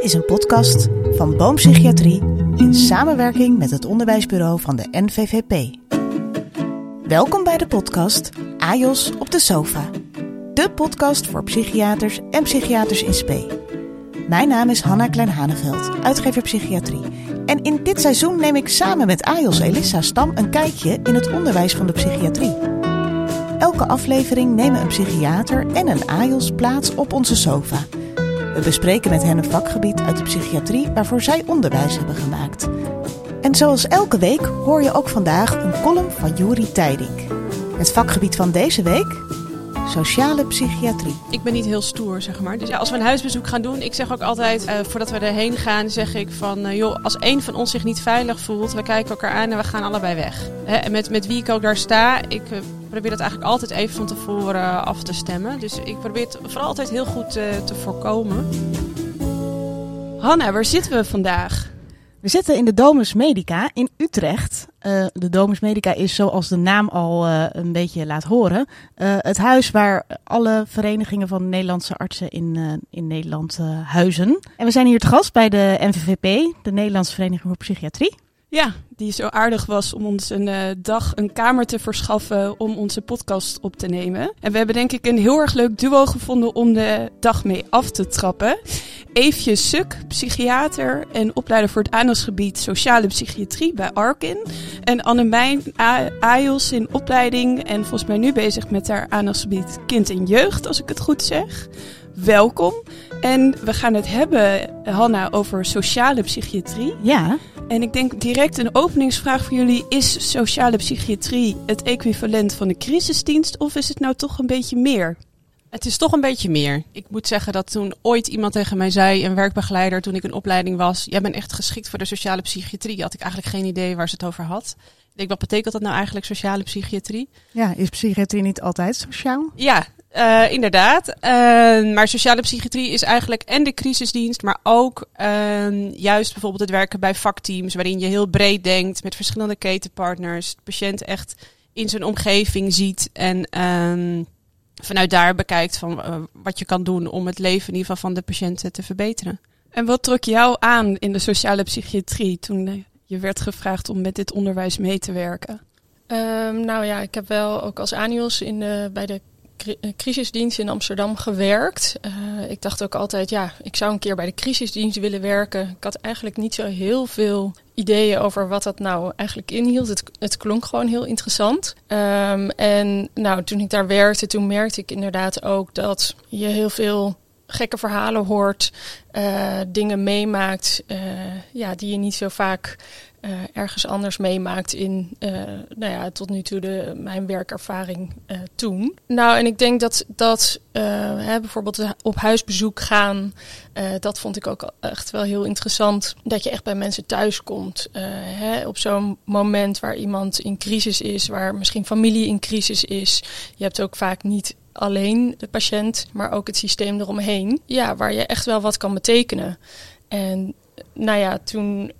is een podcast van Boompsychiatrie in samenwerking met het onderwijsbureau van de NVVP. Welkom bij de podcast AJOS op de sofa. De podcast voor psychiaters en psychiaters in spe. Mijn naam is Hanna Klein-Haneveld, uitgever psychiatrie. En in dit seizoen neem ik samen met AJOS Elissa Stam een kijkje in het onderwijs van de psychiatrie. Elke aflevering nemen een psychiater en een AJOS plaats op onze sofa. We bespreken met hen een vakgebied uit de psychiatrie waarvoor zij onderwijs hebben gemaakt. En zoals elke week hoor je ook vandaag een column van Juri Tijding. Het vakgebied van deze week? Sociale psychiatrie. Ik ben niet heel stoer, zeg maar. Dus ja, als we een huisbezoek gaan doen, ik zeg ook altijd, uh, voordat we erheen gaan, zeg ik van, uh, joh, als één van ons zich niet veilig voelt, we kijken elkaar aan en we gaan allebei weg. Hè, en met, met wie ik ook daar sta, ik uh, probeer dat eigenlijk altijd even van tevoren af te stemmen. Dus ik probeer het vooral altijd heel goed te voorkomen. Hanna, waar zitten we vandaag? We zitten in de Domus Medica in Utrecht. Uh, de Domus Medica is, zoals de naam al een beetje laat horen, het huis waar alle verenigingen van Nederlandse artsen in, in Nederland huizen. En we zijn hier te gast bij de NVVP, de Nederlandse Vereniging voor Psychiatrie. Ja, die zo aardig was om ons een uh, dag een kamer te verschaffen om onze podcast op te nemen. En we hebben denk ik een heel erg leuk duo gevonden om de dag mee af te trappen. Eefje Suk, psychiater en opleider voor het aandachtgebied sociale psychiatrie bij Arkin. En Annemijn Ajos in opleiding en volgens mij nu bezig met haar aandachtsgebied kind en jeugd, als ik het goed zeg. Welkom. En we gaan het hebben, Hanna, over sociale psychiatrie. Ja. En ik denk direct een openingsvraag voor jullie. Is sociale psychiatrie het equivalent van de crisisdienst of is het nou toch een beetje meer? Het is toch een beetje meer. Ik moet zeggen dat toen ooit iemand tegen mij zei, een werkbegeleider, toen ik een opleiding was, jij bent echt geschikt voor de sociale psychiatrie, had ik eigenlijk geen idee waar ze het over had. Ik denk, wat betekent dat nou eigenlijk, sociale psychiatrie? Ja, is psychiatrie niet altijd sociaal? Ja, uh, inderdaad. Uh, maar sociale psychiatrie is eigenlijk en de crisisdienst, maar ook uh, juist bijvoorbeeld het werken bij vakteams, waarin je heel breed denkt met verschillende ketenpartners, de patiënt echt in zijn omgeving ziet en ehm, vanuit daar bekijkt van uh, wat je kan doen om het leven in ieder geval van de patiënten te verbeteren. En wat trok jou aan in de sociale psychiatrie toen je werd gevraagd om met dit onderwijs mee te werken? Um, nou ja, ik heb wel ook als ANIOS in de, bij de crisisdienst in Amsterdam gewerkt. Uh, ik dacht ook altijd, ja, ik zou een keer bij de crisisdienst willen werken. Ik had eigenlijk niet zo heel veel ideeën over wat dat nou eigenlijk inhield. Het, klonk gewoon heel interessant. Um, en nou, toen ik daar werkte, toen merkte ik inderdaad ook dat je heel veel gekke verhalen hoort, uh, dingen meemaakt, ja, die je niet zo vaak uh, ergens anders meemaakt in, uh, nou ja, tot nu toe de, mijn werkervaring uh, toen. Nou, en ik denk dat, dat hè, bijvoorbeeld op huisbezoek gaan, dat vond ik ook echt wel heel interessant. Dat je echt bij mensen thuis komt. Hè, op zo'n moment waar iemand in crisis is, waar misschien familie in crisis is. Je hebt ook vaak niet alleen de patiënt, maar ook het systeem eromheen. Ja, waar je echt wel wat kan betekenen. En nou ja, toen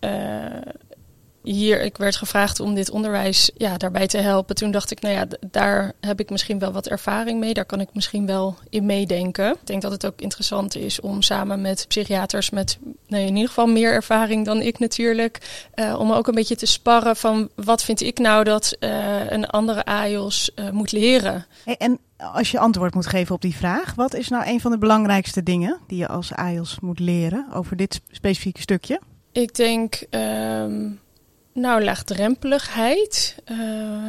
hier, ik werd gevraagd om dit onderwijs ja, daarbij te helpen. Toen dacht ik, nou ja, daar heb ik misschien wel wat ervaring mee. Daar kan ik misschien wel in meedenken. Ik denk dat het ook interessant is om samen met psychiaters met nee, in ieder geval meer ervaring dan ik natuurlijk. Uh, om ook een beetje te sparren van wat vind ik nou dat uh, een andere AIOS uh, moet leren. Hey, en als je antwoord moet geven op die vraag, wat is nou een van de belangrijkste dingen die je als AIOS moet leren over dit specifieke stukje? Ik denk. Um, nou, laagdrempeligheid. Uh,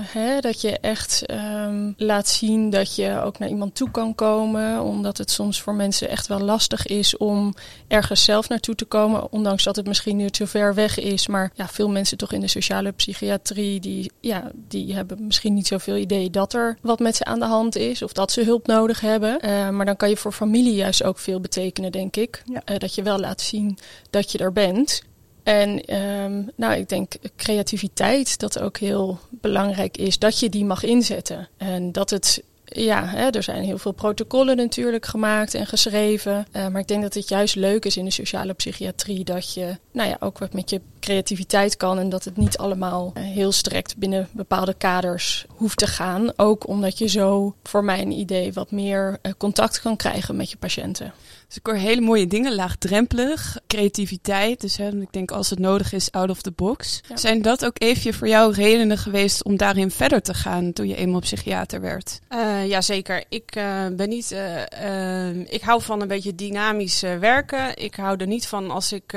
hè, dat je echt um, laat zien dat je ook naar iemand toe kan komen. Omdat het soms voor mensen echt wel lastig is om ergens zelf naartoe te komen. Ondanks dat het misschien nu te ver weg is. Maar ja, veel mensen toch in de sociale psychiatrie, die, ja, die hebben misschien niet zoveel idee dat er wat met ze aan de hand is. Of dat ze hulp nodig hebben. Uh, maar dan kan je voor familie juist ook veel betekenen, denk ik. Ja. Uh, dat je wel laat zien dat je er bent. En um, nou, ik denk creativiteit, dat ook heel belangrijk is, dat je die mag inzetten. En dat het, ja, hè, er zijn heel veel protocollen natuurlijk gemaakt en geschreven. Uh, maar ik denk dat het juist leuk is in de sociale psychiatrie dat je, nou ja, ook wat met je creativiteit kan. En dat het niet allemaal uh, heel strikt binnen bepaalde kaders hoeft te gaan. Ook omdat je zo, voor mijn idee, wat meer uh, contact kan krijgen met je patiënten. Dus ik hoor hele mooie dingen, laagdrempelig, creativiteit. Dus hè, ik denk als het nodig is, out of the box. Ja. Zijn dat ook even voor jou redenen geweest om daarin verder te gaan toen je eenmaal psychiater werd? Uh, ja, zeker. Ik uh, ben niet. Uh, ik hou van een beetje dynamisch werken. Ik hou er niet van als ik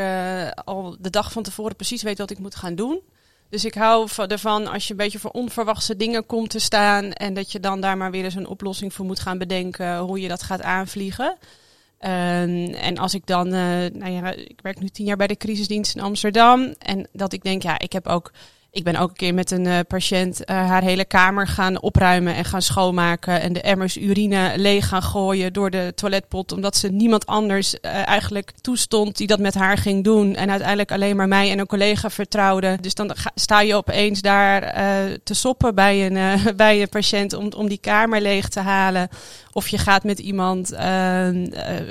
al de dag van tevoren precies weet wat ik moet gaan doen. Dus ik hou ervan als je een beetje voor onverwachte dingen komt te staan. En dat je dan daar maar weer eens een oplossing voor moet gaan bedenken. Hoe je dat gaat aanvliegen. Um, en als ik dan, uh, nou ja, ik werk nu tien jaar bij de crisisdienst in Amsterdam. En dat ik denk, ja, ik heb ook ik ben ook een keer met een uh, patiënt uh, haar hele kamer gaan opruimen en gaan schoonmaken. En de emmers urine leeg gaan gooien door de toiletpot. Omdat ze niemand anders uh, eigenlijk toestond die dat met haar ging doen. En uiteindelijk alleen maar mij en een collega vertrouwde. Dus dan sta je opeens daar te soppen bij een, bij een patiënt om, om die kamer leeg te halen. Of je gaat met iemand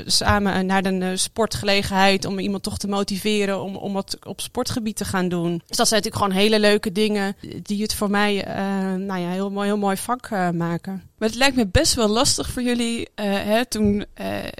samen naar een sportgelegenheid om iemand toch te motiveren om, om wat op sportgebied te gaan doen. Dus dat zijn natuurlijk gewoon hele leuke leuke dingen die het voor mij uh, nou ja, heel mooi, heel mooi vak uh, maken. Maar het lijkt me best wel lastig voor jullie uh, hè, toen,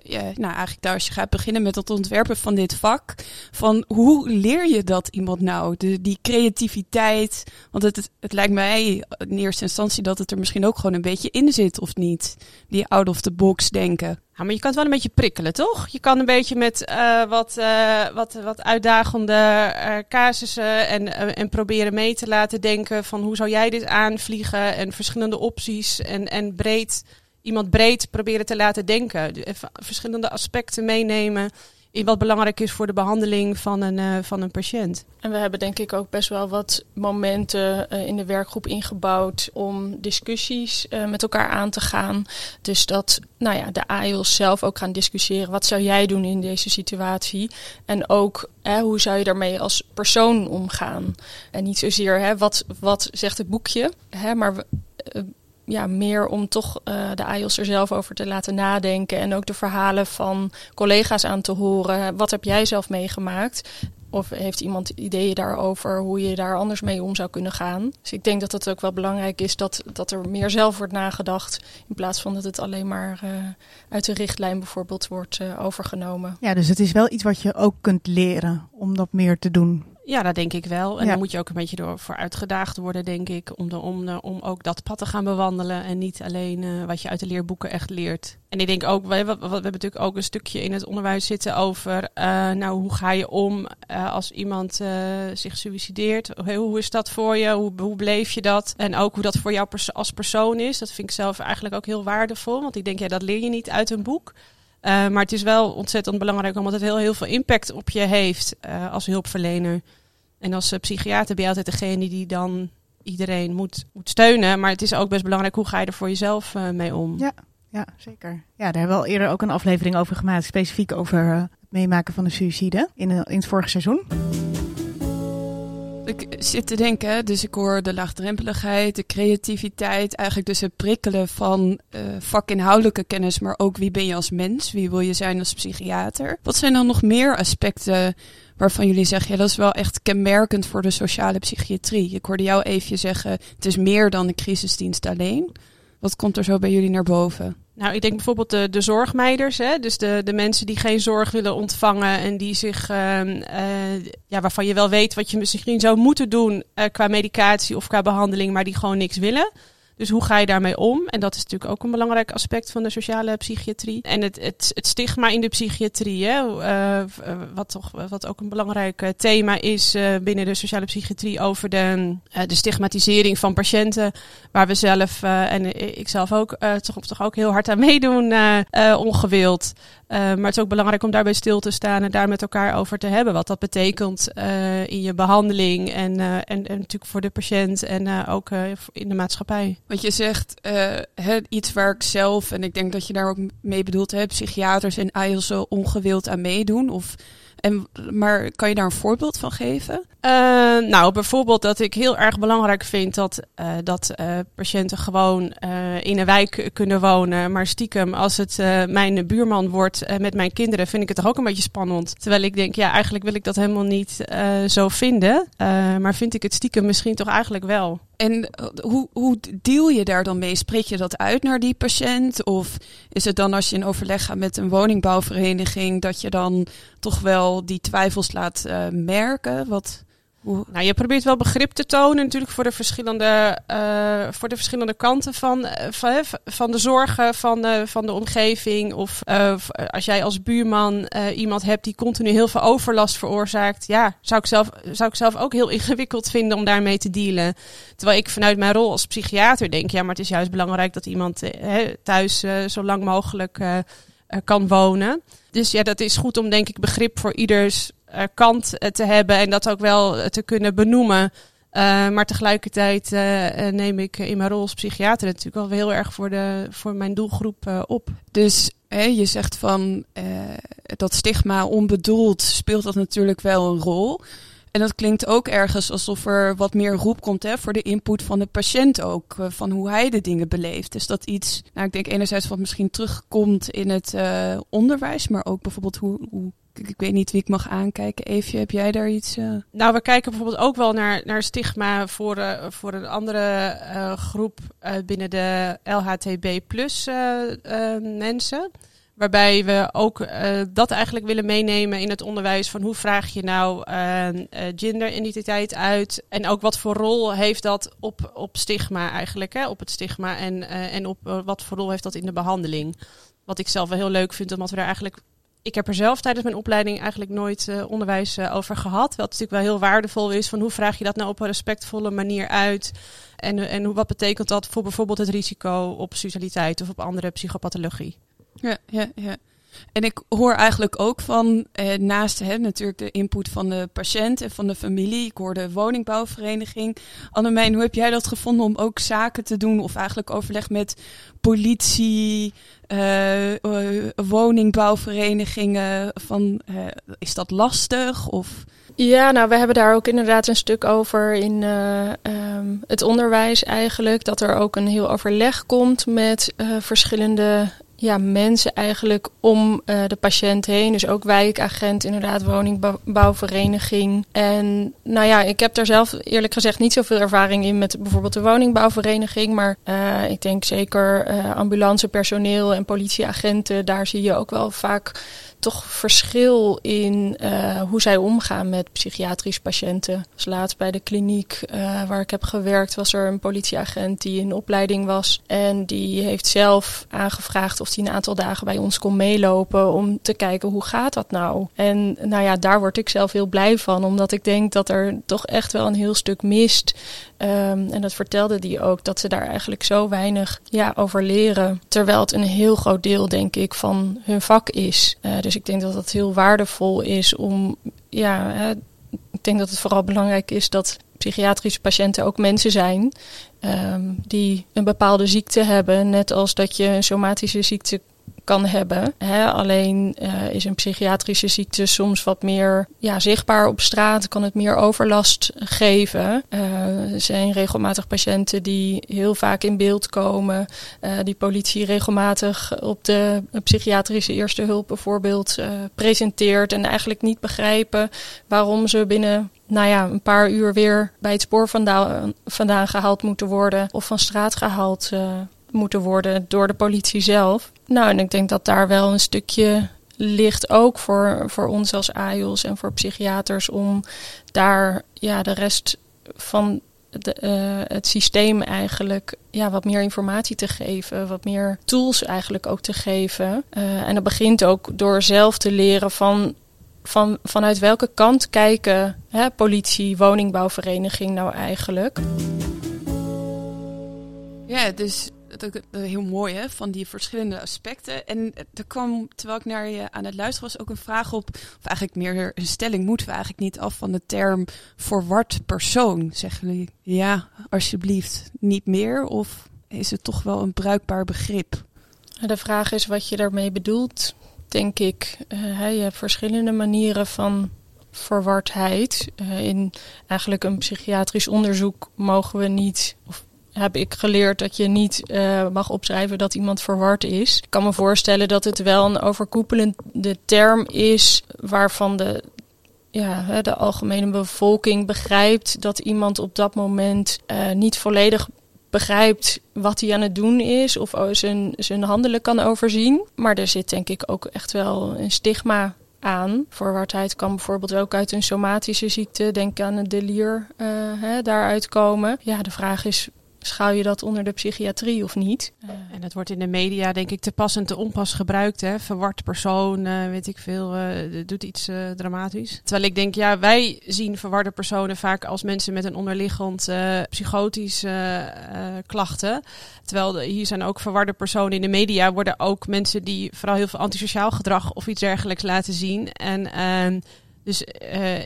ja, nou eigenlijk daar als je gaat beginnen met het ontwerpen van dit vak. Van hoe leer je dat iemand nou? De, die creativiteit. Want het, het, lijkt mij in eerste instantie dat het er misschien ook gewoon een beetje in zit of niet. Die out of the box denken. Ja, maar je kan het wel een beetje prikkelen, toch? Je kan een beetje met uh, wat, uh, wat, wat uitdagende uh, casussen en, en proberen mee te laten denken van hoe zou jij dit aanvliegen en verschillende opties en, en breed, iemand breed proberen te laten denken. Verschillende aspecten meenemen in wat belangrijk is voor de behandeling van een, uh, van een patiënt. En we hebben denk ik ook best wel wat momenten uh, in de werkgroep ingebouwd om discussies uh, met elkaar aan te gaan. Dus dat nou ja, de AIOS zelf ook gaan discussiëren. Wat zou jij doen in deze situatie? En ook hè, hoe zou je daarmee als persoon omgaan? En niet zozeer hè, wat, wat zegt het boekje, hè, maar ja, meer om toch uh, de AIOS er zelf over te laten nadenken. En ook de verhalen van collega's aan te horen. Wat heb jij zelf meegemaakt? Of heeft iemand ideeën daarover hoe je daar anders mee om zou kunnen gaan? Dus ik denk dat het ook wel belangrijk is dat, dat er meer zelf wordt nagedacht. In plaats van dat het alleen maar uh, uit de richtlijn bijvoorbeeld wordt uh, overgenomen. Ja, dus het is wel iets wat je ook kunt leren om dat meer te doen. Ja, dat denk ik wel. En Ja. daar moet je ook een beetje door voor uitgedaagd worden, denk ik. Om, de, om, de, om ook dat pad te gaan bewandelen. En niet alleen eh, wat je uit de leerboeken echt leert. En ik denk ook, we, we, we hebben natuurlijk ook een stukje in het onderwijs zitten over. eh, nou, hoe ga je om eh, als iemand zich suicideert? Hoe, hoe is dat voor je? Hoe, hoe beleef je dat? En ook hoe dat voor jou pers- als persoon is. Dat vind ik zelf eigenlijk ook heel waardevol. Want ik denk, ja, dat leer je niet uit een boek. Uh, maar het is wel ontzettend belangrijk omdat het heel, heel veel impact op je heeft uh, als hulpverlener. En als uh, psychiater ben je altijd degene die dan iedereen moet, moet steunen. Maar het is ook best belangrijk hoe ga je er voor jezelf mee om. Ja. Ja, zeker. Ja, daar hebben we al eerder ook een aflevering over gemaakt. Specifiek over het meemaken van de suïcide in, in het vorige seizoen. Ik zit te denken, dus ik hoor de laagdrempeligheid, de creativiteit, eigenlijk dus het prikkelen van uh, vakinhoudelijke kennis, maar ook wie ben je als mens, wie wil je zijn als psychiater. Wat zijn dan nog meer aspecten waarvan jullie zeggen, ja, dat is wel echt kenmerkend voor de sociale psychiatrie? Ik hoorde jou even zeggen, het is meer dan de crisisdienst alleen. Wat komt er zo bij jullie naar boven? Nou, ik denk bijvoorbeeld de, de zorgmeiders, hè? dus de, de mensen die geen zorg willen ontvangen en die zich, uh, uh, ja, waarvan je wel weet wat je misschien zou moeten doen uh, qua medicatie of qua behandeling, maar die gewoon niks willen. Dus hoe ga je daarmee om? En dat is natuurlijk ook een belangrijk aspect van de sociale psychiatrie. En het, het, het stigma in de psychiatrie, hè? Uh, wat, toch, wat ook een belangrijk thema is binnen de sociale psychiatrie over de, de stigmatisering van patiënten. Waar we zelf en ik zelf ook toch, toch ook heel hard aan meedoen, ongewild. Maar het is ook belangrijk om daarbij stil te staan en daar met elkaar over te hebben. Wat dat betekent in je behandeling en, en, en natuurlijk voor de patiënt en ook in de maatschappij. Want je zegt iets waar ik zelf, en ik denk dat je daar ook mee bedoelt, hè, psychiaters en IELTS ongewild aan meedoen. Of, en, maar kan je daar een voorbeeld van geven? Uh, nou, bijvoorbeeld dat ik heel erg belangrijk vind dat, uh, dat uh, patiënten gewoon in een wijk kunnen wonen. Maar stiekem, als het mijn buurman wordt met mijn kinderen, vind ik het toch ook een beetje spannend. Terwijl ik denk, ja, eigenlijk wil ik dat helemaal niet zo vinden. maar vind ik het stiekem misschien toch eigenlijk wel. En hoe, hoe deal je daar dan mee? Spreek je dat uit naar die patiënt? Of is het dan als je in overleg gaat met een woningbouwvereniging, dat je dan toch wel die twijfels laat merken? Wat... Nou, je probeert wel begrip te tonen natuurlijk voor de verschillende, uh, voor de verschillende kanten van, uh, van, de zorgen van de, van de omgeving. Of als jij als buurman iemand hebt die continu heel veel overlast veroorzaakt. Ja, zou ik, zelf, zou ik zelf ook heel ingewikkeld vinden om daarmee te dealen. Terwijl ik vanuit mijn rol als psychiater denk, ja, maar het is juist belangrijk dat iemand thuis zo lang mogelijk kan wonen. Dus ja, dat is goed om denk ik begrip voor ieders kant uh, te hebben en dat ook wel uh, te kunnen benoemen. maar tegelijkertijd neem ik in mijn rol als psychiater natuurlijk wel heel erg voor, de, voor mijn doelgroep op. Dus je zegt van dat stigma onbedoeld speelt dat natuurlijk wel een rol. En dat klinkt ook ergens alsof er wat meer roep komt hè, voor de input van de patiënt ook. van hoe hij de dingen beleeft. Dus dat iets, nou ik denk enerzijds wat misschien terugkomt in het onderwijs. Maar ook bijvoorbeeld hoe, hoe ik, weet niet wie ik mag aankijken. Eefje, heb jij daar iets? Uh... Nou, we kijken bijvoorbeeld ook wel naar, naar stigma voor, uh, voor een andere uh, groep binnen de LHTB mensen. Waarbij we ook dat eigenlijk willen meenemen in het onderwijs. Van hoe vraag je nou genderidentiteit uit? En ook wat voor rol heeft dat op, op stigma eigenlijk? Hè? Op het stigma en, en op wat voor rol heeft dat in de behandeling? Wat ik zelf wel heel leuk vind, omdat we daar eigenlijk ik heb er zelf tijdens mijn opleiding eigenlijk nooit uh, onderwijs uh, over gehad. Wat natuurlijk wel heel waardevol is van hoe vraag je dat nou op een respectvolle manier uit. En, en hoe, wat betekent dat voor bijvoorbeeld het risico op suicidaliteit of op andere psychopathologie. Ja, ja, ja. En ik hoor eigenlijk ook van, eh, naast hè, natuurlijk de input van de patiënt en van de familie, ik hoor de woningbouwvereniging. Annemijn, hoe heb jij dat gevonden om ook zaken te doen of eigenlijk overleg met politie, uh, woningbouwverenigingen? Van, uh, is dat lastig? Of... Ja, nou, we hebben daar ook inderdaad een stuk over in uh, um, het onderwijs eigenlijk. Dat er ook een heel overleg komt met uh, verschillende ja, mensen eigenlijk om uh, de patiënt heen. Dus ook wijkagent, inderdaad, woningbouwvereniging. En nou ja, ik heb daar zelf eerlijk gezegd niet zoveel ervaring in met bijvoorbeeld de woningbouwvereniging. Maar uh, ik denk zeker uh, ambulancepersoneel en politieagenten, daar zie je ook wel vaak toch verschil in uh, hoe zij omgaan met psychiatrische patiënten. Dus laatst bij de kliniek uh, waar ik heb gewerkt was er een politieagent die in opleiding was. En die heeft zelf aangevraagd of hij een aantal dagen bij ons kon meelopen om te kijken hoe gaat dat nou. En nou ja, daar word ik zelf heel blij van. Omdat ik denk dat er toch echt wel een heel stuk mist. Um, en dat vertelde die ook, dat ze daar eigenlijk zo weinig ja, over leren. Terwijl het een heel groot deel, denk ik, van hun vak is. Uh, dus ik denk dat het heel waardevol is om, ja, ik denk dat het vooral belangrijk is dat psychiatrische patiënten ook mensen zijn um, die een bepaalde ziekte hebben. Net als dat je een somatische ziekte kan hebben. Alleen uh, is een psychiatrische ziekte soms wat meer ja, zichtbaar op straat, kan het meer overlast geven. Uh, er zijn regelmatig patiënten die heel vaak in beeld komen, uh, die politie regelmatig op de psychiatrische eerste hulp bijvoorbeeld presenteert en eigenlijk niet begrijpen waarom ze binnen nou ja, een paar uur weer bij het spoor vandaan gehaald moeten worden of van straat gehaald moeten worden door de politie zelf. Nou, en ik denk dat daar wel een stukje ligt ook voor, voor ons als AIOS en voor psychiaters om daar ja, de rest van de, uh, het systeem eigenlijk ja, wat meer informatie te geven, wat meer tools eigenlijk ook te geven. Uh, en dat begint ook door zelf te leren van, van vanuit welke kant kijken hè, politie, woningbouwvereniging nou eigenlijk. Ja, dus dat, heel mooi hè, van die verschillende aspecten. En er kwam, terwijl ik naar je aan het luisteren was, ook een vraag op, of eigenlijk meer een stelling, moeten we eigenlijk niet af van de term verward persoon? Zeggen jullie, ja, alsjeblieft, niet meer? Of is het toch wel een bruikbaar begrip? De vraag is wat je daarmee bedoelt, denk ik. Uh, je hebt verschillende manieren van verwardheid. In eigenlijk een psychiatrisch onderzoek mogen we niet, of heb ik geleerd dat je niet uh, mag opschrijven dat iemand verward is. Ik kan me voorstellen dat het wel een overkoepelende term is waarvan de, ja, de algemene bevolking begrijpt dat iemand op dat moment uh, niet volledig begrijpt wat hij aan het doen is of zijn, zijn handelen kan overzien. Maar er zit denk ik ook echt wel een stigma aan. Verwardheid kan bijvoorbeeld ook uit een somatische ziekte, denk aan een delier, uh, hè, daaruit komen. Ja, de vraag is schaal je dat onder de psychiatrie of niet? en dat wordt in de media denk ik te pas en te onpas gebruikt. Hè? Verward persoon, weet ik veel, uh, doet iets uh, dramatisch. Terwijl ik denk, ja, wij zien verwarde personen vaak als mensen met een onderliggend psychotische klachten. Terwijl hier zijn ook verwarde personen in de media, worden ook mensen die vooral heel veel antisociaal gedrag of iets dergelijks laten zien. En ehm, dus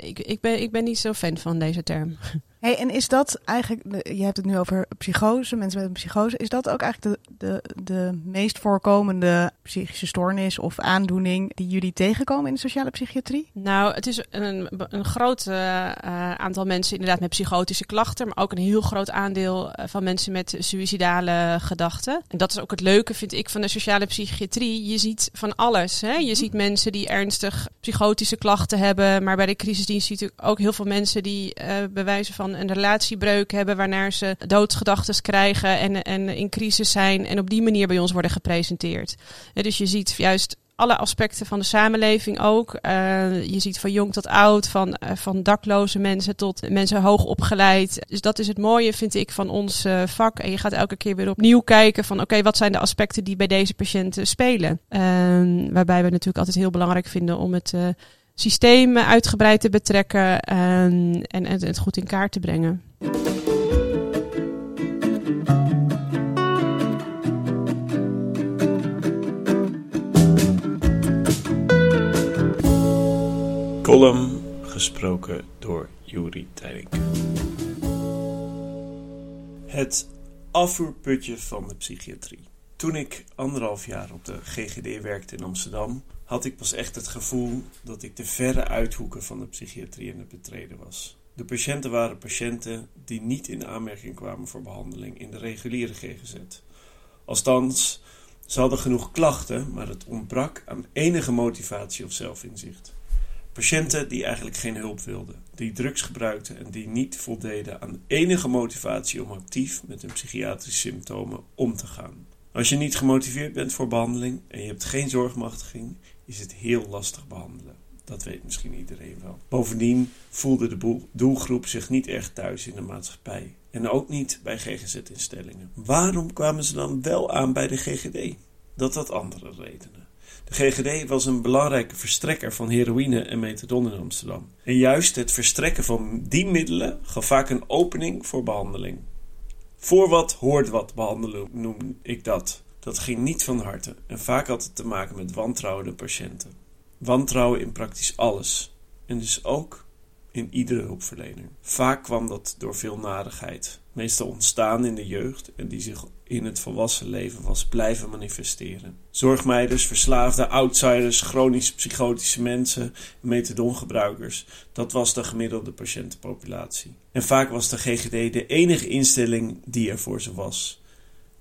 ik, ik, ben, ik ben niet zo fan van deze term. Hey, en is dat eigenlijk, je hebt het nu over psychose, mensen met een psychose. Is dat ook eigenlijk de, de, de meest voorkomende psychische stoornis of aandoening die jullie tegenkomen in de sociale psychiatrie? Nou, het is een, een groot uh, aantal mensen inderdaad met psychotische klachten, maar ook een heel groot aandeel eh, van mensen met suïcidale gedachten. En dat is ook het leuke, vind ik, van de sociale psychiatrie. Je ziet van alles. Hè? Je mhm. ziet mensen die ernstig psychotische klachten hebben, maar bij de crisisdienst ziet je ook heel veel mensen die uh, bewijzen van een relatiebreuk hebben waarna ze doodsgedachten krijgen en, en in crisis zijn en op die manier bij ons worden gepresenteerd. dus je ziet juist alle aspecten van de samenleving ook. Uh, je ziet van jong tot oud, van, uh, van dakloze mensen tot mensen hoog opgeleid. Dus dat is het mooie, vind ik, van ons uh, vak. En je gaat elke keer weer opnieuw kijken van oké, wat zijn de aspecten die bij deze patiënten spelen. Ehm, waarbij we natuurlijk altijd heel belangrijk vinden om het systeem uitgebreid te betrekken en, en, het goed in kaart te brengen. Column gesproken door Juri Tijding. Het afvoerputje van de psychiatrie. Toen ik anderhalf jaar op de GGD werkte in Amsterdam, had ik pas echt het gevoel dat ik de verre uithoeken van de psychiatrie aan het betreden was. De patiënten waren patiënten die niet in aanmerking kwamen voor behandeling in de reguliere GGZ. Althans, ze hadden genoeg klachten, maar het ontbrak aan enige motivatie of zelfinzicht. Patiënten die eigenlijk geen hulp wilden, die drugs gebruikten en die niet voldeden aan enige motivatie om actief met hun psychiatrische symptomen om te gaan. Als je niet gemotiveerd bent voor behandeling en je hebt geen zorgmachtiging, is het heel lastig behandelen. Dat weet misschien iedereen wel. Bovendien voelde de doelgroep zich niet echt thuis in de maatschappij. En ook niet bij GGZ-instellingen. Waarom kwamen ze dan wel aan bij de GGD? Dat had andere redenen. De GGD was een belangrijke verstrekker van heroïne en methadon in Amsterdam. En juist het verstrekken van die middelen gaf vaak een opening voor behandeling. Voor wat hoort wat behandelen noem ik dat. Dat ging niet van harte en vaak had het te maken met wantrouwende patiënten. Wantrouwen in praktisch alles en dus ook in iedere hulpverlener. Vaak kwam dat door veel narigheid, meestal ontstaan in de jeugd en die zich in het volwassen leven was blijven manifesteren. Zorgmeiders, verslaafde, outsiders, chronisch psychotische mensen, methadongebruikers, dat was de gemiddelde patiëntenpopulatie. En vaak was de GGD de enige instelling die er voor ze was.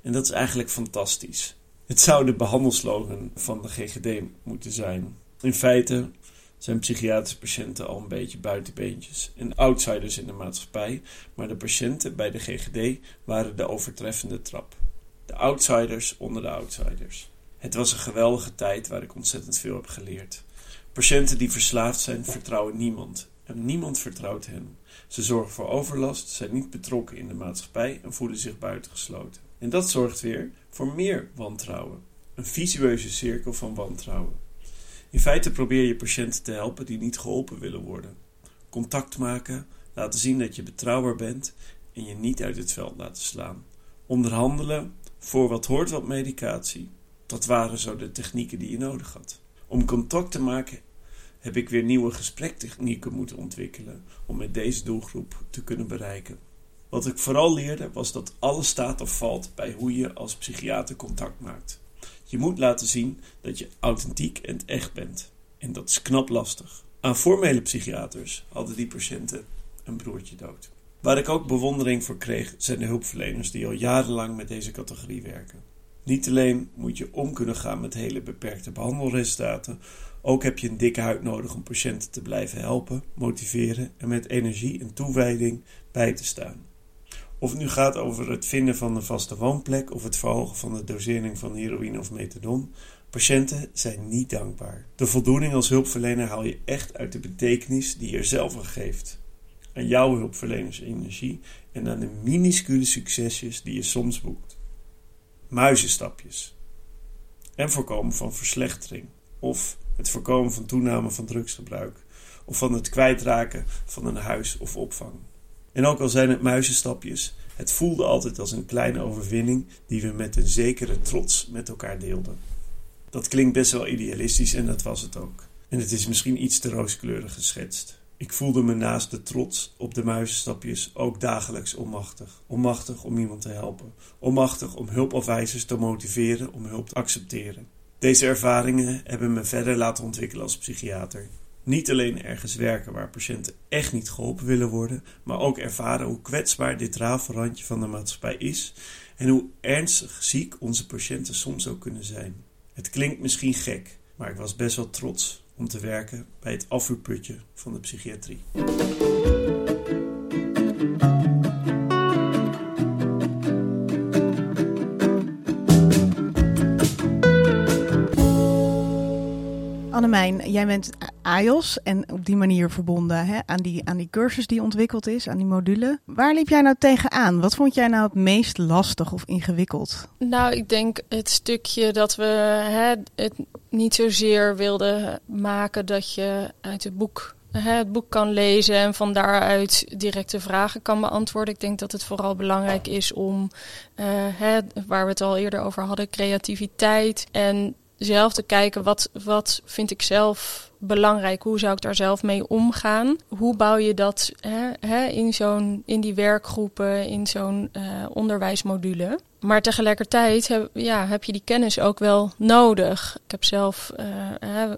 En dat is eigenlijk fantastisch. Het zou de behandelslogan van de GGD moeten zijn. In feite zijn psychiatrische patiënten al een beetje buitenbeentjes en outsiders in de maatschappij, maar de patiënten bij de GGD waren de overtreffende trap. De outsiders onder de outsiders. Het was een geweldige tijd waar ik ontzettend veel heb geleerd. Patiënten die verslaafd zijn vertrouwen niemand en niemand vertrouwt hen. Ze zorgen voor overlast, zijn niet betrokken in de maatschappij en voelen zich buitengesloten. En dat zorgt weer voor meer wantrouwen. Een visueuze cirkel van wantrouwen. In feite probeer je patiënten te helpen die niet geholpen willen worden. Contact maken, laten zien dat je betrouwbaar bent en je niet uit het veld laten slaan. Onderhandelen voor wat hoort wat medicatie. Dat waren zo de technieken die je nodig had. Om contact te maken heb ik weer nieuwe gesprektechnieken moeten ontwikkelen om met deze doelgroep te kunnen bereiken. Wat ik vooral leerde was dat alles staat of valt bij hoe je als psychiater contact maakt. Je moet laten zien dat je authentiek en echt bent. En dat is knap lastig. Aan formele psychiaters hadden die patiënten een broertje dood. Waar ik ook bewondering voor kreeg, zijn de hulpverleners die al jarenlang met deze categorie werken. Niet alleen moet je om kunnen gaan met hele beperkte behandelresultaten, ook heb je een dikke huid nodig om patiënten te blijven helpen, motiveren en met energie en toewijding bij te staan. Of het nu gaat over het vinden van een vaste woonplek of het verhogen van de dosering van heroïne of methadon, patiënten zijn niet dankbaar. De voldoening als hulpverlener haal je echt uit de betekenis die je er zelf aan geeft. Aan jouw hulpverleners energie en aan de minuscule succesjes die je soms boekt. Muizenstapjes. En voorkomen van verslechtering of het voorkomen van toename van drugsgebruik of van het kwijtraken van een huis of opvang. En ook al zijn het muizenstapjes, het voelde altijd als een kleine overwinning die we met een zekere trots met elkaar deelden. Dat klinkt best wel idealistisch en dat was het ook. En het is misschien iets te rooskleurig geschetst. Ik voelde me naast de trots op de muizenstapjes ook dagelijks onmachtig. Onmachtig om iemand te helpen. Onmachtig om hulpafwijzers te motiveren om hulp te accepteren. Deze ervaringen hebben me verder laten ontwikkelen als psychiater. Niet alleen ergens werken waar patiënten echt niet geholpen willen worden, maar ook ervaren hoe kwetsbaar dit rafelrandje van de maatschappij is en hoe ernstig ziek onze patiënten soms ook kunnen zijn. Het klinkt misschien gek, maar ik was best wel trots om te werken bij het afvuurputje van de psychiatrie. Jij bent AIOS en op die manier verbonden hè, aan, die, aan die cursus die ontwikkeld is, aan die module. Waar liep jij nou tegenaan? Wat vond jij nou het meest lastig of ingewikkeld? Nou, ik denk het stukje dat we hè, het niet zozeer wilden maken dat je uit het boek het boek kan lezen en van daaruit directe vragen kan beantwoorden. Ik denk dat het vooral belangrijk is om, uh, hè, waar we het al eerder over hadden, creativiteit en zelf te kijken wat, wat vind ik zelf belangrijk, hoe zou ik daar zelf mee omgaan? Hoe bouw je dat hè, hè, in, zo'n, in die werkgroepen, in zo'n uh, onderwijsmodule? Maar tegelijkertijd heb, ja, heb je die kennis ook wel nodig. Ik heb zelf uh,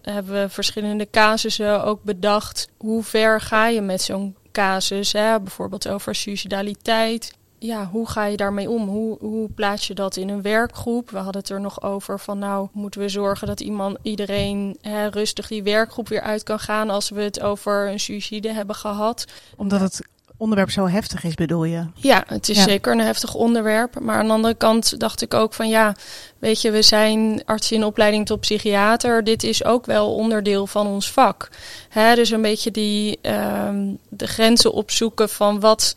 hebben we verschillende casussen ook bedacht. Hoe ver ga je met zo'n casus? Hè? Bijvoorbeeld over suicidaliteit ja, hoe ga je daarmee om? Hoe, hoe plaats je dat in een werkgroep? We hadden het er nog over van nou, moeten we zorgen dat iemand, iedereen hè, rustig die werkgroep weer uit kan gaan als we het over een suïcide hebben gehad. Omdat het onderwerp zo heftig is, bedoel je? Ja, het is zeker een heftig onderwerp. Maar aan de andere kant dacht ik ook van ja, weet je, we zijn arts in opleiding tot psychiater. Dit is ook wel onderdeel van ons vak. Hè, dus een beetje die um, de grenzen opzoeken van wat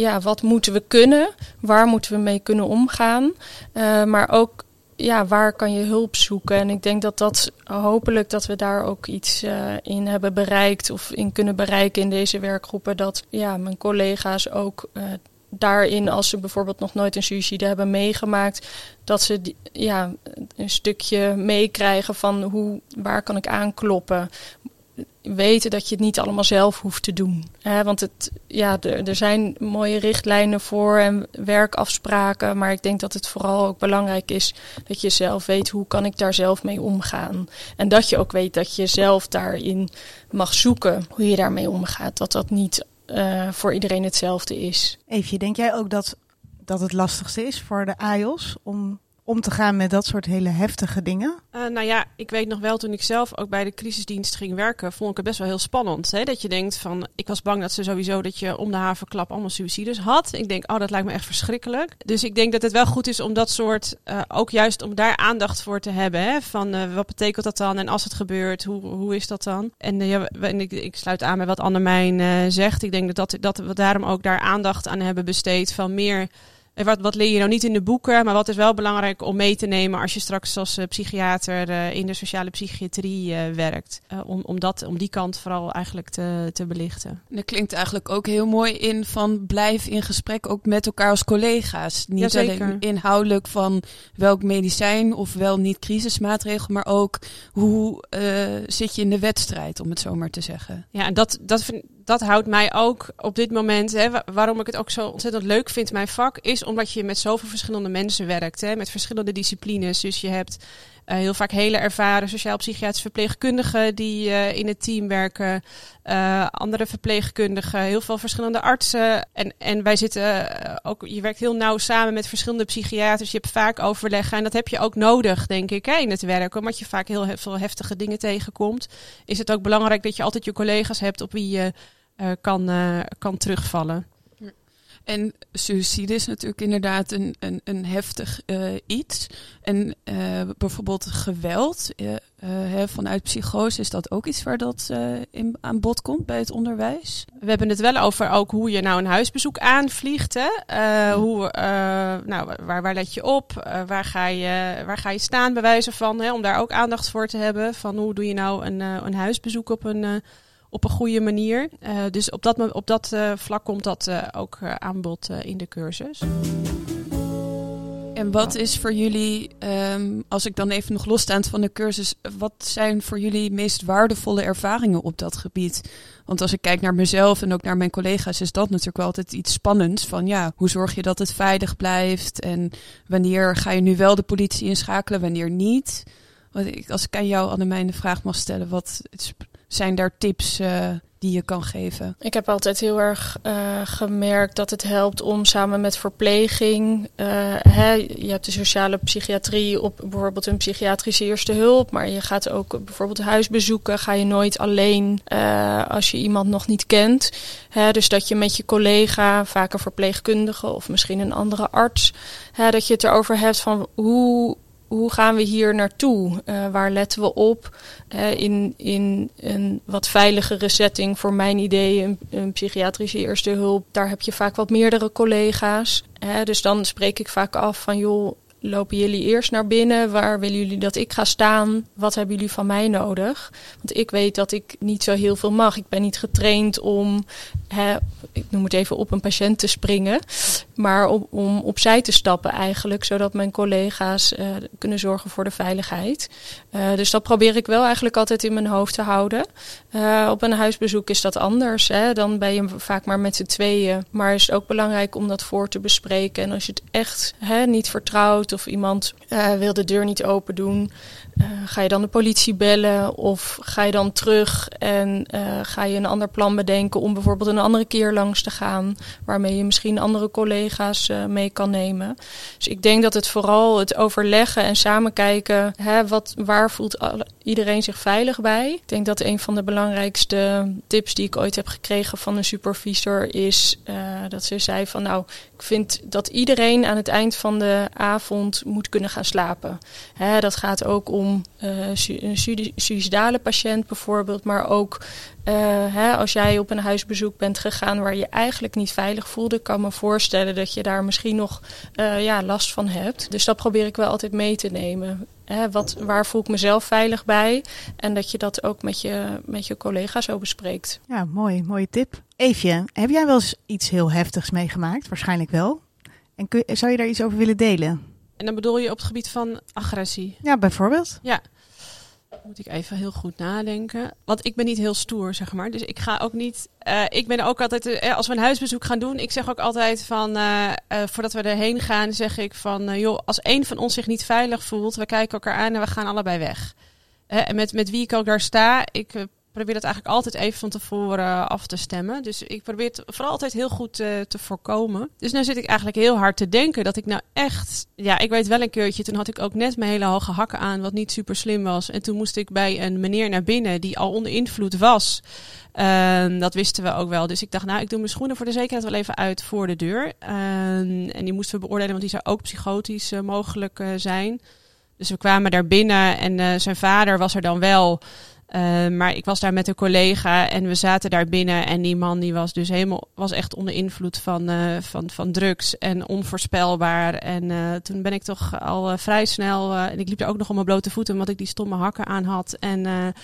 ja, wat moeten we kunnen? Waar moeten we mee kunnen omgaan? Uh, maar ook ja, waar kan je hulp zoeken? En ik denk dat dat hopelijk dat we daar ook iets uh, in hebben bereikt of in kunnen bereiken in deze werkgroepen. Dat ja, mijn collega's ook uh, daarin, als ze bijvoorbeeld nog nooit een suicide hebben meegemaakt, dat ze ja, een stukje meekrijgen van hoe, waar kan ik aankloppen? Weten dat je het niet allemaal zelf hoeft te doen. Want het, ja, er, zijn mooie richtlijnen voor en werkafspraken. Maar ik denk dat het vooral ook belangrijk is dat je zelf weet hoe kan ik daar zelf mee omgaan. En dat je ook weet dat je zelf daarin mag zoeken hoe je daarmee omgaat. Dat dat niet uh, voor iedereen hetzelfde is. Eefje, denk jij ook dat, dat het lastigste is voor de AIOS om om te gaan met dat soort hele heftige dingen? Uh, nou ja, ik weet nog wel toen ik zelf ook bij de crisisdienst ging werken, vond ik het best wel heel spannend. Hè? Dat je denkt van, ik was bang dat ze sowieso dat je om de havenklap allemaal suicides had. Ik denk, oh, dat lijkt me echt verschrikkelijk. Dus ik denk dat het wel goed is om dat soort, uh, ook juist om daar aandacht voor te hebben. Hè? Van uh, wat betekent dat dan en als het gebeurt, hoe, hoe is dat dan? En, ja, en ik, ik, sluit aan bij wat Annemijn zegt. Ik denk dat, dat, dat we daarom ook daar aandacht aan hebben besteed van meer wat, wat leer je nou niet in de boeken, maar wat is wel belangrijk om mee te nemen als je straks als uh, psychiater uh, in de sociale psychiatrie uh, werkt. om, om, dat, om die kant vooral eigenlijk te, te belichten. Dat klinkt eigenlijk ook heel mooi in van blijf in gesprek ook met elkaar als collega's. Niet alleen inhoudelijk van welk medicijn of wel niet crisismaatregel, maar ook hoe zit je in de wedstrijd, om het zo maar te zeggen. Ja, en dat, dat vind dat houdt mij ook op dit moment, hè, waarom ik het ook zo ontzettend leuk vind, mijn vak, is omdat je met zoveel verschillende mensen werkt, hè, met verschillende disciplines. Dus je hebt Uh, heel vaak hele ervaren sociaal-psychiatrische verpleegkundigen die uh, in het team werken. Uh, andere verpleegkundigen, heel veel verschillende artsen. En, en wij zitten ook, je werkt heel nauw samen met verschillende psychiaters. Je hebt vaak overleggen en dat heb je ook nodig, denk ik, hè, in het werk. Omdat je vaak heel veel heftige dingen tegenkomt. Is het ook belangrijk dat je altijd je collega's hebt op wie je kan, kan terugvallen. En suïcide is natuurlijk inderdaad een, een, een heftig uh, iets. En bijvoorbeeld geweld vanuit psychose, is dat ook iets waar dat in, aan bod komt bij het onderwijs? We hebben het wel over ook hoe je nou een huisbezoek aanvliegt. Hè? hoe, nou, waar, waar let je op? waar, ga je, waar ga je staan bij wijze van? Hè? Om daar ook aandacht voor te hebben. Van hoe doe je nou een, een huisbezoek op een op een goede manier. Uh, dus op dat, op dat uh, vlak komt dat uh, ook aanbod in de cursus. En wat is voor jullie, um, als ik dan even nog losstaand van de cursus, wat zijn voor jullie meest waardevolle ervaringen op dat gebied? Want als ik kijk naar mezelf en ook naar mijn collega's, is dat natuurlijk altijd iets spannends. Van ja, hoe zorg je dat het veilig blijft? En wanneer ga je nu wel de politie inschakelen, wanneer niet? Als ik aan jou, Annemijn, de vraag mag stellen, wat zijn daar tips uh, die je kan geven? Ik heb altijd heel erg uh, gemerkt dat het helpt om samen met verpleging. Uh, hè, je hebt de sociale psychiatrie op bijvoorbeeld een psychiatrische eerste hulp. Maar je gaat ook bijvoorbeeld huisbezoeken. Ga je nooit alleen als je iemand nog niet kent. Hè, dus dat je met je collega, vaak een verpleegkundige of misschien een andere arts. Hè, dat je het erover hebt van hoe hoe gaan we hier naartoe? Uh, waar letten we op? Uh, in, in een wat veiligere setting, voor mijn idee, een, psychiatrische eerste hulp, daar heb je vaak wat meerdere collega's. Uh, dus dan spreek ik vaak af van, joh, lopen jullie eerst naar binnen? Waar willen jullie dat ik ga staan? Wat hebben jullie van mij nodig? Want ik weet dat ik niet zo heel veel mag. Ik ben niet getraind om, hè, ik noem het even, op een patiënt te springen. Maar om, om opzij te stappen eigenlijk, zodat mijn collega's uh, kunnen zorgen voor de veiligheid. Uh, dus dat probeer ik wel eigenlijk altijd in mijn hoofd te houden. Uh, op een huisbezoek is dat anders. Hè? Dan ben je vaak maar met z'n tweeën. Maar is ook belangrijk om dat voor te bespreken. En als je het echt hè, niet vertrouwt of iemand wil de deur niet open doen, ga je dan de politie bellen of ga je dan terug en ga je een ander plan bedenken om bijvoorbeeld een andere keer langs te gaan, waarmee je misschien andere collega's uh, mee kan nemen. Dus ik denk dat het vooral het overleggen en samen kijken, hè, wat, waar voelt iedereen zich veilig bij. Ik denk dat een van de belangrijkste tips die ik ooit heb gekregen van een supervisor is dat ze zei van nou, ik vind dat iedereen aan het eind van de avond moet kunnen gaan slapen. Hè, dat gaat ook om uh, een suicidale patiënt bijvoorbeeld, maar ook uh, hè, als jij op een huisbezoek bent gegaan waar je eigenlijk niet veilig voelde, kan me voorstellen dat je daar misschien nog uh, ja, last van hebt. Dus dat probeer ik wel altijd mee te nemen. Hè, wat, waar voel ik mezelf veilig bij? En dat je dat ook met je, met je collega's zo bespreekt. Ja, mooi, mooie tip. Eefje, heb jij wel eens iets heel heftigs meegemaakt? Waarschijnlijk wel. En kun, zou je daar iets over willen delen? En dan bedoel je op het gebied van agressie? Ja, bijvoorbeeld. Ja, moet ik even heel goed nadenken. Want ik ben niet heel stoer, zeg maar. Dus ik ga ook niet. Uh, ik ben ook altijd. Uh, als we een huisbezoek gaan doen, ik zeg ook altijd van. Uh, voordat we erheen gaan, zeg ik van. joh, als één van ons zich niet veilig voelt, we kijken elkaar aan en we gaan allebei weg. en met, met wie ik ook daar sta, ik probeer dat eigenlijk altijd even van tevoren af te stemmen. Dus ik probeer het vooral altijd heel goed uh, te voorkomen. Dus nu zit ik eigenlijk heel hard te denken dat ik nou echt... Ja, ik weet wel een keertje, toen had ik ook net mijn hele hoge hakken aan, wat niet super slim was. En toen moest ik bij een meneer naar binnen die al onder invloed was. Uh, dat wisten we ook wel. Dus ik dacht, nou, ik doe mijn schoenen voor de zekerheid wel even uit voor de deur. Uh, en die moesten we beoordelen, want die zou ook psychotisch uh, mogelijk uh, zijn. Dus we kwamen daar binnen en zijn vader was er dan wel... Uh, maar ik was daar met een collega en we zaten daar binnen. En die man die was dus helemaal was echt onder invloed van, uh, van, van drugs en onvoorspelbaar. En uh, toen ben ik toch al vrij snel. en ik liep er ook nog op mijn blote voeten, omdat ik die stomme hakken aan had en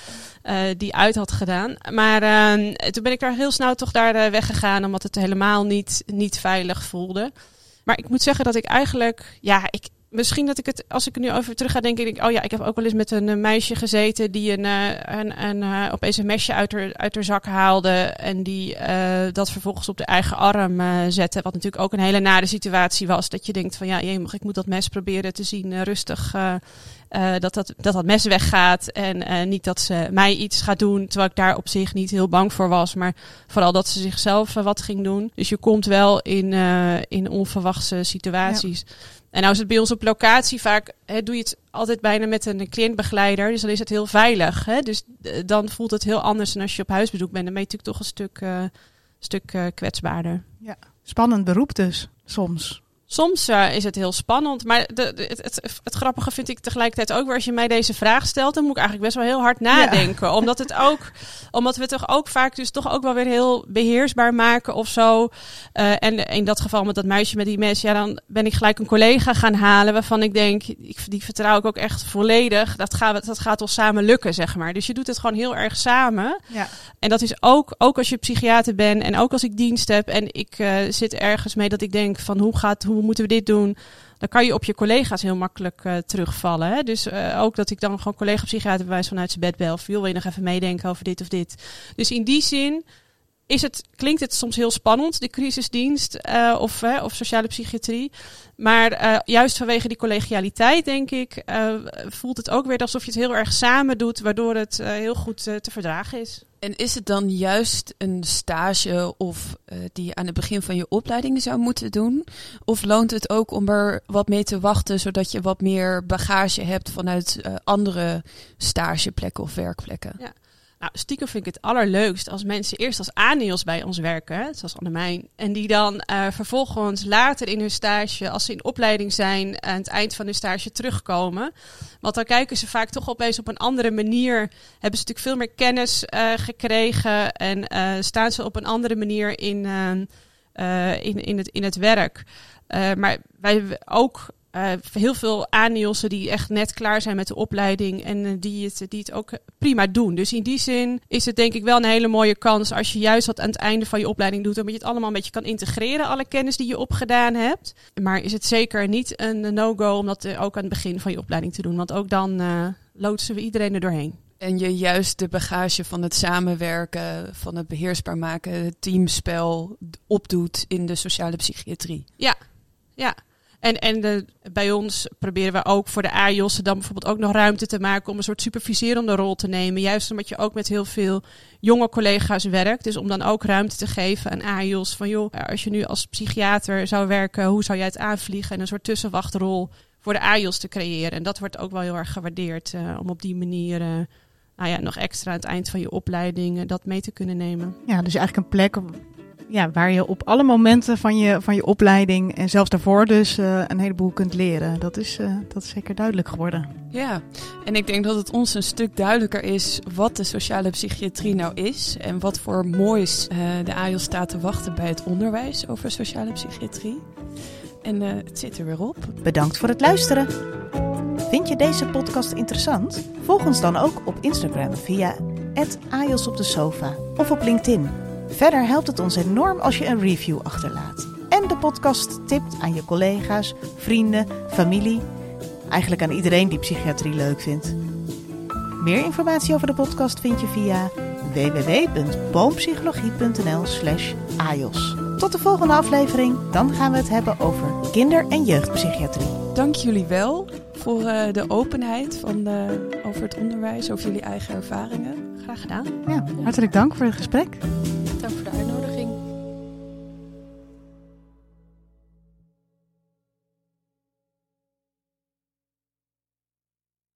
die uit had gedaan. Maar ehm, toen ben ik daar heel snel toch daar weggegaan, omdat het helemaal niet, niet veilig voelde. Maar ik moet zeggen dat ik eigenlijk, ja, ik, misschien dat ik het, als ik er nu over terug ga denk ik, oh ja, ik heb ook wel eens met een eh, meisje gezeten die een, uh, een, een, uh, opeens een mesje uit haar, uit haar zak haalde en die uh, dat vervolgens op de eigen arm zette. Wat natuurlijk ook een hele nare situatie was. Dat je denkt van ja, ik moet dat mes proberen te zien rustig eh, dat, dat, dat dat mes weggaat. En eh, niet dat ze mij iets gaat doen. Terwijl ik daar op zich niet heel bang voor was. Maar vooral dat ze zichzelf eh, wat ging doen. Dus je komt wel in, in onverwachte situaties. En nou is het bij ons op locatie vaak, hè, doe je het altijd bijna met een cliëntbegeleider. Dus dan is het heel veilig. Hè? Dus dan voelt het heel anders dan als je op huisbezoek bent. Dan ben je natuurlijk toch een stuk, stuk kwetsbaarder. Spannend beroep dus, soms. Soms eh, is het heel spannend, maar de, de- het, het, het grappige vind ik tegelijkertijd ook weer als je mij deze vraag stelt, dan moet ik eigenlijk best wel heel hard nadenken, omdat het ook, omdat we het toch ook vaak dus toch ook wel weer heel beheersbaar maken of zo. Eh, en in dat geval met dat meisje met die mes, ja, dan ben ik gelijk een collega gaan halen waarvan ik denk, ik, die vertrouw ik ook echt volledig. Dat gaat, dat gaat ons samen lukken, zeg maar. Dus je doet het gewoon heel erg samen. Ja. En dat is ook, ook als je psychiater bent en ook als ik dienst heb en ik eh, zit ergens mee dat ik denk van hoe gaat, hoe moeten we dit doen? Dan kan je op je collega's heel makkelijk eh, terugvallen. Hè? Dus eh, ook dat ik dan gewoon collega-psychiater bij wijze vanuit zijn bed bel. Wil je nog even meedenken over dit of dit? Dus in die zin is het, klinkt het soms heel spannend, de crisisdienst eh, of, of sociale psychiatrie. Maar juist vanwege die collegialiteit, denk ik, voelt het ook weer alsof je het heel erg samen doet, waardoor het heel goed te verdragen is. En is het dan juist een stage of eh, die je aan het begin van je opleiding zou moeten doen? Of loont het ook om er wat mee te wachten, zodat je wat meer bagage hebt vanuit eh, andere stageplekken of werkplekken? Nou, stiekem vind ik het allerleukst als mensen eerst als ANIOS bij ons werken, zoals Annemijn. En die dan eh, vervolgens later in hun stage, als ze in opleiding zijn, aan het eind van hun stage terugkomen. Want dan kijken ze vaak toch opeens op een andere manier. Hebben ze natuurlijk veel meer kennis eh, gekregen en eh, staan ze op een andere manier in, in, in, het, in het werk. Maar wij ook eh, heel veel ANIOS'en die echt net klaar zijn met de opleiding en eh, die, het, die het ook prima doen. Dus in die zin is het denk ik wel een hele mooie kans als je juist dat aan het einde van je opleiding doet, omdat je het allemaal een beetje kan integreren, alle kennis die je opgedaan hebt. Maar is het zeker niet een no-go om dat eh, ook aan het begin van je opleiding te doen, want ook dan eh, loodsen we iedereen er doorheen. En je juist de bagage van het samenwerken, van het beheersbaar maken, het teamspel opdoet in de sociale psychiatrie. Ja. En, en bij ons proberen we ook voor de AJOS dan bijvoorbeeld ook nog ruimte te maken om een soort superviserende rol te nemen. Juist omdat je ook met heel veel jonge collega's werkt. Dus om dan ook ruimte te geven aan AJOS van joh, als je nu als psychiater zou werken, hoe zou jij het aanvliegen? En een soort tussenwachtrol voor de AJOS te creëren. En dat wordt ook wel heel erg gewaardeerd eh, om op die manier eh, nou ja, nog extra aan het eind van je opleiding eh, dat mee te kunnen nemen. Ja, dus eigenlijk een plek ja, waar je op alle momenten van je, van je opleiding en zelfs daarvoor dus eh, een heleboel kunt leren. Dat is, eh, dat is zeker duidelijk geworden. Ja, en ik denk dat het ons een stuk duidelijker is wat de sociale psychiatrie nou is en wat voor moois eh, de AJOS staat te wachten bij het onderwijs over sociale psychiatrie. En eh, het zit er weer op. Bedankt voor het luisteren. Vind je deze podcast interessant? Volg ons dan ook op Instagram via @ajos op de sofa of op LinkedIn. Verder helpt het ons enorm als je een review achterlaat. En de podcast tipt aan je collega's, vrienden, familie. Eigenlijk aan iedereen die psychiatrie leuk vindt. Meer informatie over de podcast vind je via www.boompsychologie.nl slash ajos. Tot de volgende aflevering. Dan gaan we het hebben over kinder- en jeugdpsychiatrie. Dank jullie wel voor eh, de openheid van, eh, over het onderwijs, over jullie eigen ervaringen. Graag gedaan. Ja, hartelijk dank voor het gesprek. Dank voor de uitnodiging.